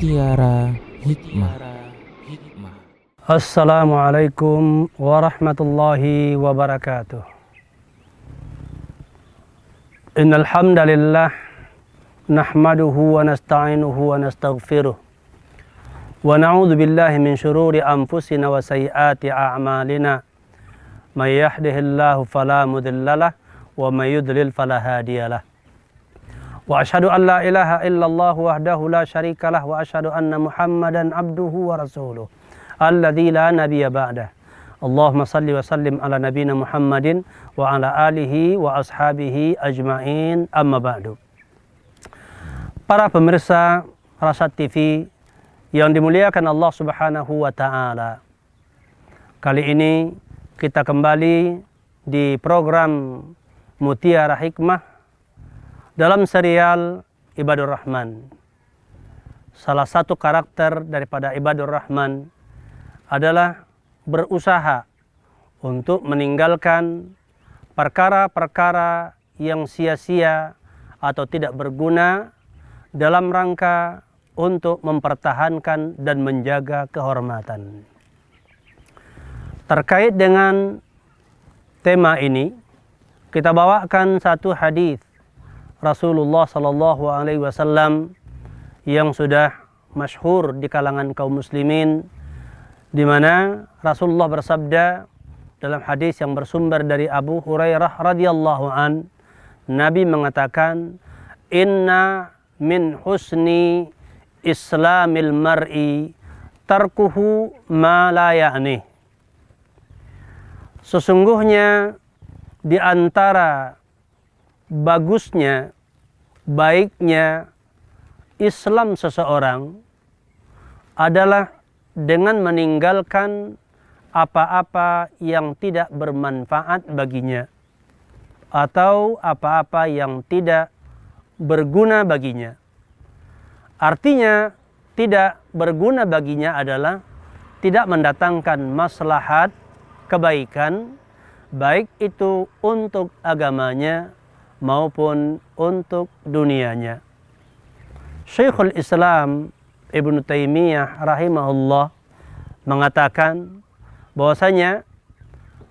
Mutiara Hikmah. Assalamualaikum warahmatullahi wabarakatuh. Innal hamdalillah nahmaduhu wa nasta'inuhu wa nastaghfiruh. Wa na'udzu billahi min shururi anfusina wa sayyiati a'malina. May yahdihillahu fala mudhillalah wa may yudlil fala hadiyalah. Ashhadu an la ilaha illallah wahdahu la syarikalah wa ashhadu anna Muhammadan abduhu wa rasuluh. Alladzi la nabiyya ba'dah. Allahumma salli wa sallim ala nabina Muhammadin wa ala alihi wa ashabihi ajma'in amma ba'du. Para pemirsa Rasat TV yang dimuliakan Allah Subhanahu wa taala. Kali ini kita kembali di program Mutiara Hikmah dalam serial Ibadur Rahman. Salah satu karakter daripada Ibadur Rahman adalah berusaha untuk meninggalkan perkara-perkara yang sia-sia atau tidak berguna dalam rangka untuk mempertahankan dan menjaga kehormatan. Terkait dengan tema ini, kita bawakan satu hadis Rasulullah Sallallahu Alaihi Wasallam yang sudah masyhur di kalangan kaum muslimin di mana Rasulullah bersabda dalam hadis yang bersumber dari Abu Hurairah radhiyallahu an Nabi mengatakan inna min husni islamil mar'i tarkuhu ma la sesungguhnya di antara bagusnya baiknya Islam seseorang adalah dengan meninggalkan apa-apa yang tidak bermanfaat baginya atau apa-apa yang tidak berguna baginya. Artinya, tidak berguna baginya adalah tidak mendatangkan maslahat kebaikan baik itu untuk agamanya maupun untuk dunianya. Syekhul Islam Ibnu Taimiyah rahimahullah mengatakan bahwasanya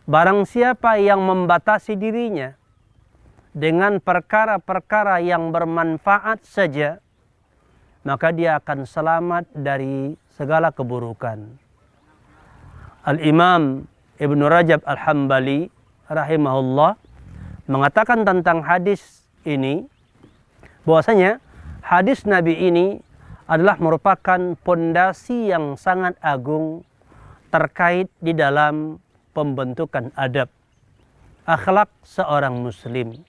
barang siapa yang membatasi dirinya dengan perkara-perkara yang bermanfaat saja maka dia akan selamat dari segala keburukan. Al-Imam Ibnu Rajab Al-Hambali rahimahullah mengatakan tentang hadis ini bahwasanya hadis Nabi ini adalah merupakan pondasi yang sangat agung terkait di dalam pembentukan adab akhlak seorang muslim.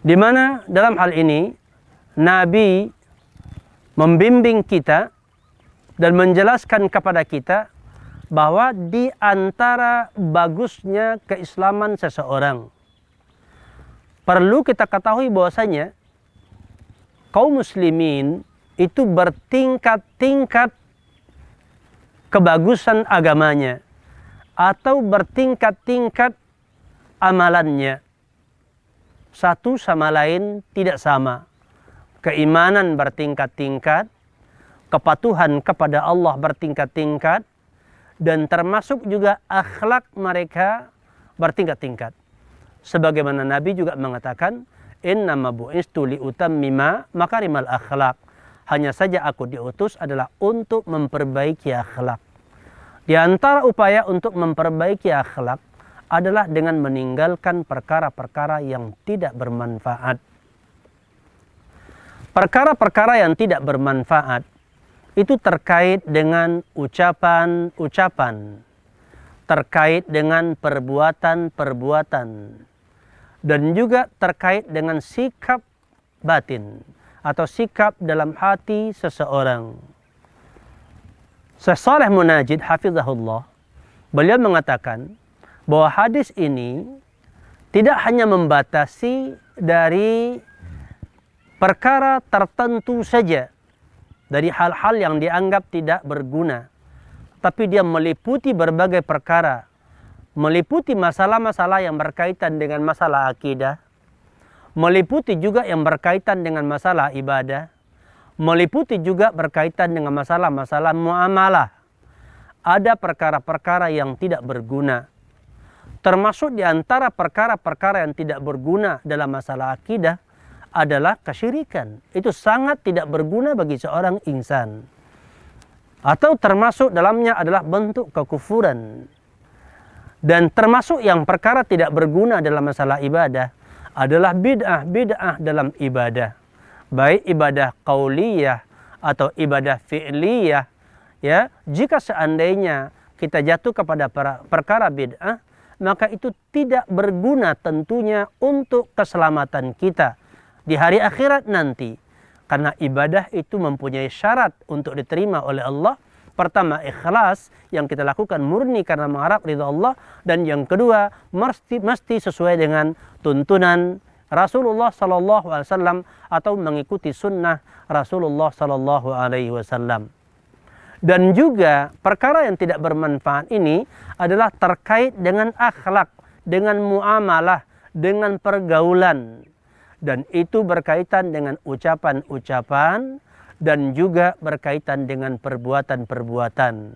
Di mana dalam hal ini Nabi membimbing kita dan menjelaskan kepada kita bahwa di antara bagusnya keislaman seseorang perlu kita ketahui bahwasanya kaum muslimin itu bertingkat-tingkat kebagusan agamanya atau bertingkat-tingkat amalannya. Satu sama lain tidak sama. Keimanan bertingkat-tingkat, kepatuhan kepada Allah bertingkat-tingkat, dan termasuk juga akhlak mereka bertingkat-tingkat. Sebagaimana Nabi juga mengatakan, Innama bu'istu liutammima makarimal akhlak. Hanya saja aku diutus adalah untuk memperbaiki akhlak. Di antara upaya untuk memperbaiki akhlak adalah dengan meninggalkan perkara-perkara yang tidak bermanfaat. Perkara-perkara yang tidak bermanfaat itu terkait dengan ucapan-ucapan, terkait dengan perbuatan-perbuatan, dan juga terkait dengan sikap batin atau sikap dalam hati seseorang. Syekh Munajid hafizahullah beliau mengatakan bahwa hadis ini tidak hanya membatasi dari perkara tertentu saja dari hal-hal yang dianggap tidak berguna tapi dia meliputi berbagai perkara meliputi masalah-masalah yang berkaitan dengan masalah akidah, meliputi juga yang berkaitan dengan masalah ibadah, meliputi juga berkaitan dengan masalah-masalah muamalah. Ada perkara-perkara yang tidak berguna. Termasuk di antara perkara-perkara yang tidak berguna dalam masalah akidah adalah kesyirikan. Itu sangat tidak berguna bagi seorang insan. Atau termasuk dalamnya adalah bentuk kekufuran. Dan termasuk yang perkara tidak berguna dalam masalah ibadah adalah bid'ah, bid'ah dalam ibadah. Baik ibadah qauliyah atau ibadah fi'liyah ya. Jika seandainya kita jatuh kepada perkara bid'ah, maka itu tidak berguna tentunya untuk keselamatan kita di hari akhirat nanti. Karena ibadah itu mempunyai syarat untuk diterima oleh Allah Pertama ikhlas yang kita lakukan murni karena mengharap ridha Allah dan yang kedua mesti mesti sesuai dengan tuntunan Rasulullah Sallallahu Alaihi Wasallam atau mengikuti sunnah Rasulullah Sallallahu Alaihi Wasallam. Dan juga perkara yang tidak bermanfaat ini adalah terkait dengan akhlak, dengan muamalah, dengan pergaulan. Dan itu berkaitan dengan ucapan-ucapan, dan juga berkaitan dengan perbuatan-perbuatan.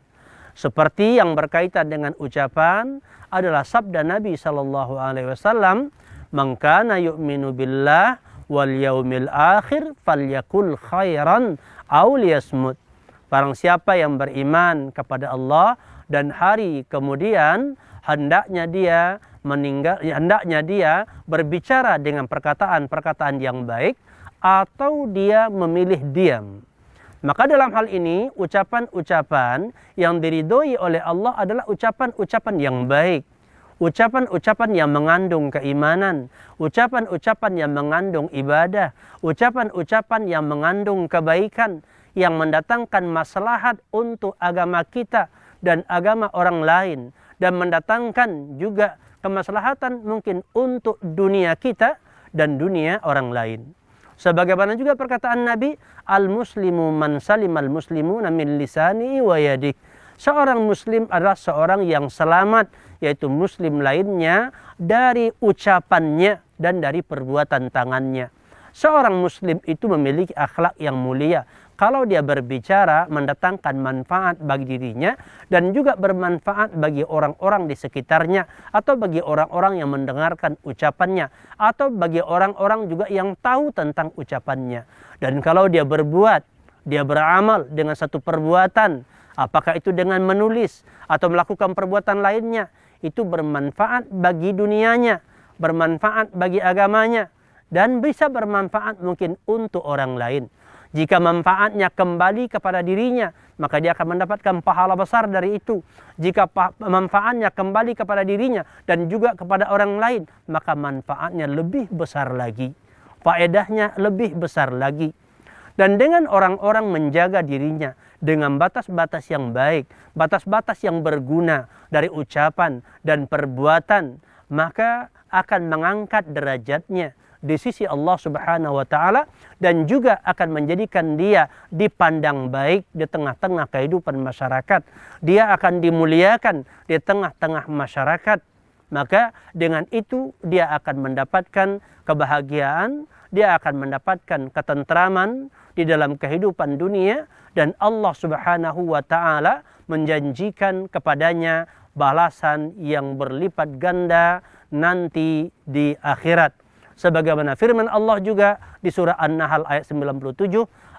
Seperti yang berkaitan dengan ucapan adalah sabda Nabi sallallahu alaihi wasallam, "Man kana yu'minu billah wal yaumil akhir falyakul khairan aw liyasmut." Barang siapa yang beriman kepada Allah dan hari kemudian hendaknya dia meninggal hendaknya dia berbicara dengan perkataan-perkataan yang baik atau dia memilih diam. Maka dalam hal ini ucapan-ucapan yang diridhoi oleh Allah adalah ucapan-ucapan yang baik. Ucapan-ucapan yang mengandung keimanan, ucapan-ucapan yang mengandung ibadah, ucapan-ucapan yang mengandung kebaikan, yang mendatangkan maslahat untuk agama kita dan agama orang lain dan mendatangkan juga kemaslahatan mungkin untuk dunia kita dan dunia orang lain. Sebagaimana juga perkataan Nabi, al-muslimu man al muslimu min lisani wa yadih. Seorang muslim adalah seorang yang selamat, yaitu muslim lainnya dari ucapannya dan dari perbuatan tangannya. Seorang muslim itu memiliki akhlak yang mulia, kalau dia berbicara mendatangkan manfaat bagi dirinya dan juga bermanfaat bagi orang-orang di sekitarnya atau bagi orang-orang yang mendengarkan ucapannya atau bagi orang-orang juga yang tahu tentang ucapannya. Dan kalau dia berbuat, dia beramal dengan satu perbuatan, apakah itu dengan menulis atau melakukan perbuatan lainnya, itu bermanfaat bagi dunianya, bermanfaat bagi agamanya dan bisa bermanfaat mungkin untuk orang lain. Jika manfaatnya kembali kepada dirinya, maka dia akan mendapatkan pahala besar dari itu. Jika manfaatnya kembali kepada dirinya dan juga kepada orang lain, maka manfaatnya lebih besar lagi. Faedahnya lebih besar lagi. Dan dengan orang-orang menjaga dirinya dengan batas-batas yang baik, batas-batas yang berguna dari ucapan dan perbuatan, maka akan mengangkat derajatnya di sisi Allah Subhanahu wa taala dan juga akan menjadikan dia dipandang baik di tengah-tengah kehidupan masyarakat. Dia akan dimuliakan di tengah-tengah masyarakat. Maka dengan itu dia akan mendapatkan kebahagiaan, dia akan mendapatkan ketentraman di dalam kehidupan dunia dan Allah Subhanahu wa taala menjanjikan kepadanya balasan yang berlipat ganda nanti di akhirat. Sebagaimana firman Allah juga di surah An-Nahl ayat 97,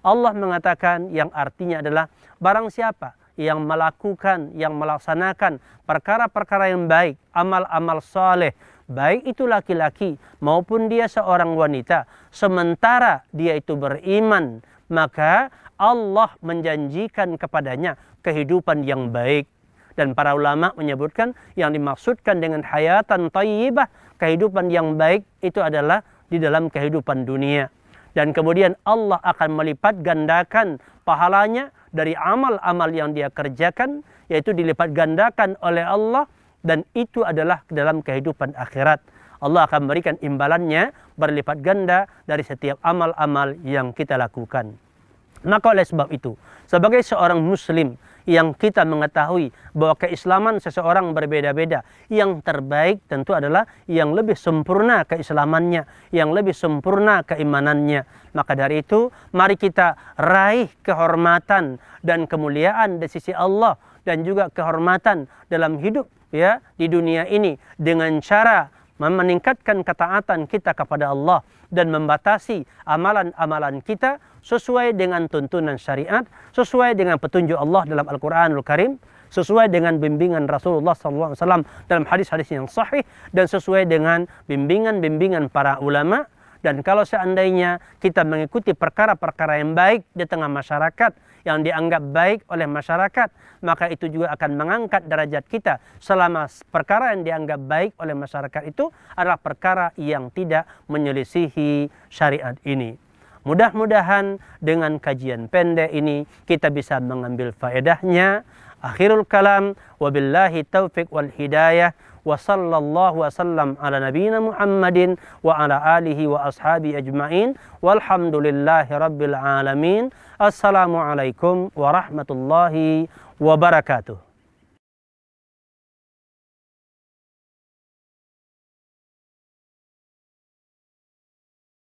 Allah mengatakan yang artinya adalah barang siapa yang melakukan, yang melaksanakan perkara-perkara yang baik, amal-amal soleh, baik itu laki-laki maupun dia seorang wanita, sementara dia itu beriman, maka Allah menjanjikan kepadanya kehidupan yang baik. Dan para ulama menyebutkan yang dimaksudkan dengan hayatan tayyibah kehidupan yang baik itu adalah di dalam kehidupan dunia. Dan kemudian Allah akan melipat gandakan pahalanya dari amal-amal yang dia kerjakan, yaitu dilipat gandakan oleh Allah dan itu adalah dalam kehidupan akhirat. Allah akan memberikan imbalannya berlipat ganda dari setiap amal-amal yang kita lakukan. Maka oleh sebab itu, sebagai seorang muslim yang kita mengetahui bahwa keislaman seseorang berbeda-beda. Yang terbaik tentu adalah yang lebih sempurna keislamannya, yang lebih sempurna keimanannya. Maka dari itu, mari kita raih kehormatan dan kemuliaan di sisi Allah dan juga kehormatan dalam hidup ya di dunia ini dengan cara meningkatkan ketaatan kita kepada Allah dan membatasi amalan-amalan kita sesuai dengan tuntunan syariat, sesuai dengan petunjuk Allah dalam Al-Qur'anul Karim, sesuai dengan bimbingan Rasulullah SAW dalam hadis-hadis yang sahih dan sesuai dengan bimbingan-bimbingan para ulama dan kalau seandainya kita mengikuti perkara-perkara yang baik di tengah masyarakat, yang dianggap baik oleh masyarakat, maka itu juga akan mengangkat derajat kita selama perkara yang dianggap baik oleh masyarakat itu adalah perkara yang tidak menyelisihi syariat ini. Mudah-mudahan dengan kajian pendek ini kita bisa mengambil faedahnya. Akhirul kalam wabillahi taufik wal hidayah wa sallallahu wasallam ala nabina Muhammadin wa ala alihi wa ashabi ajmain walhamdulillahi rabbil alamin assalamualaikum warahmatullahi wabarakatuh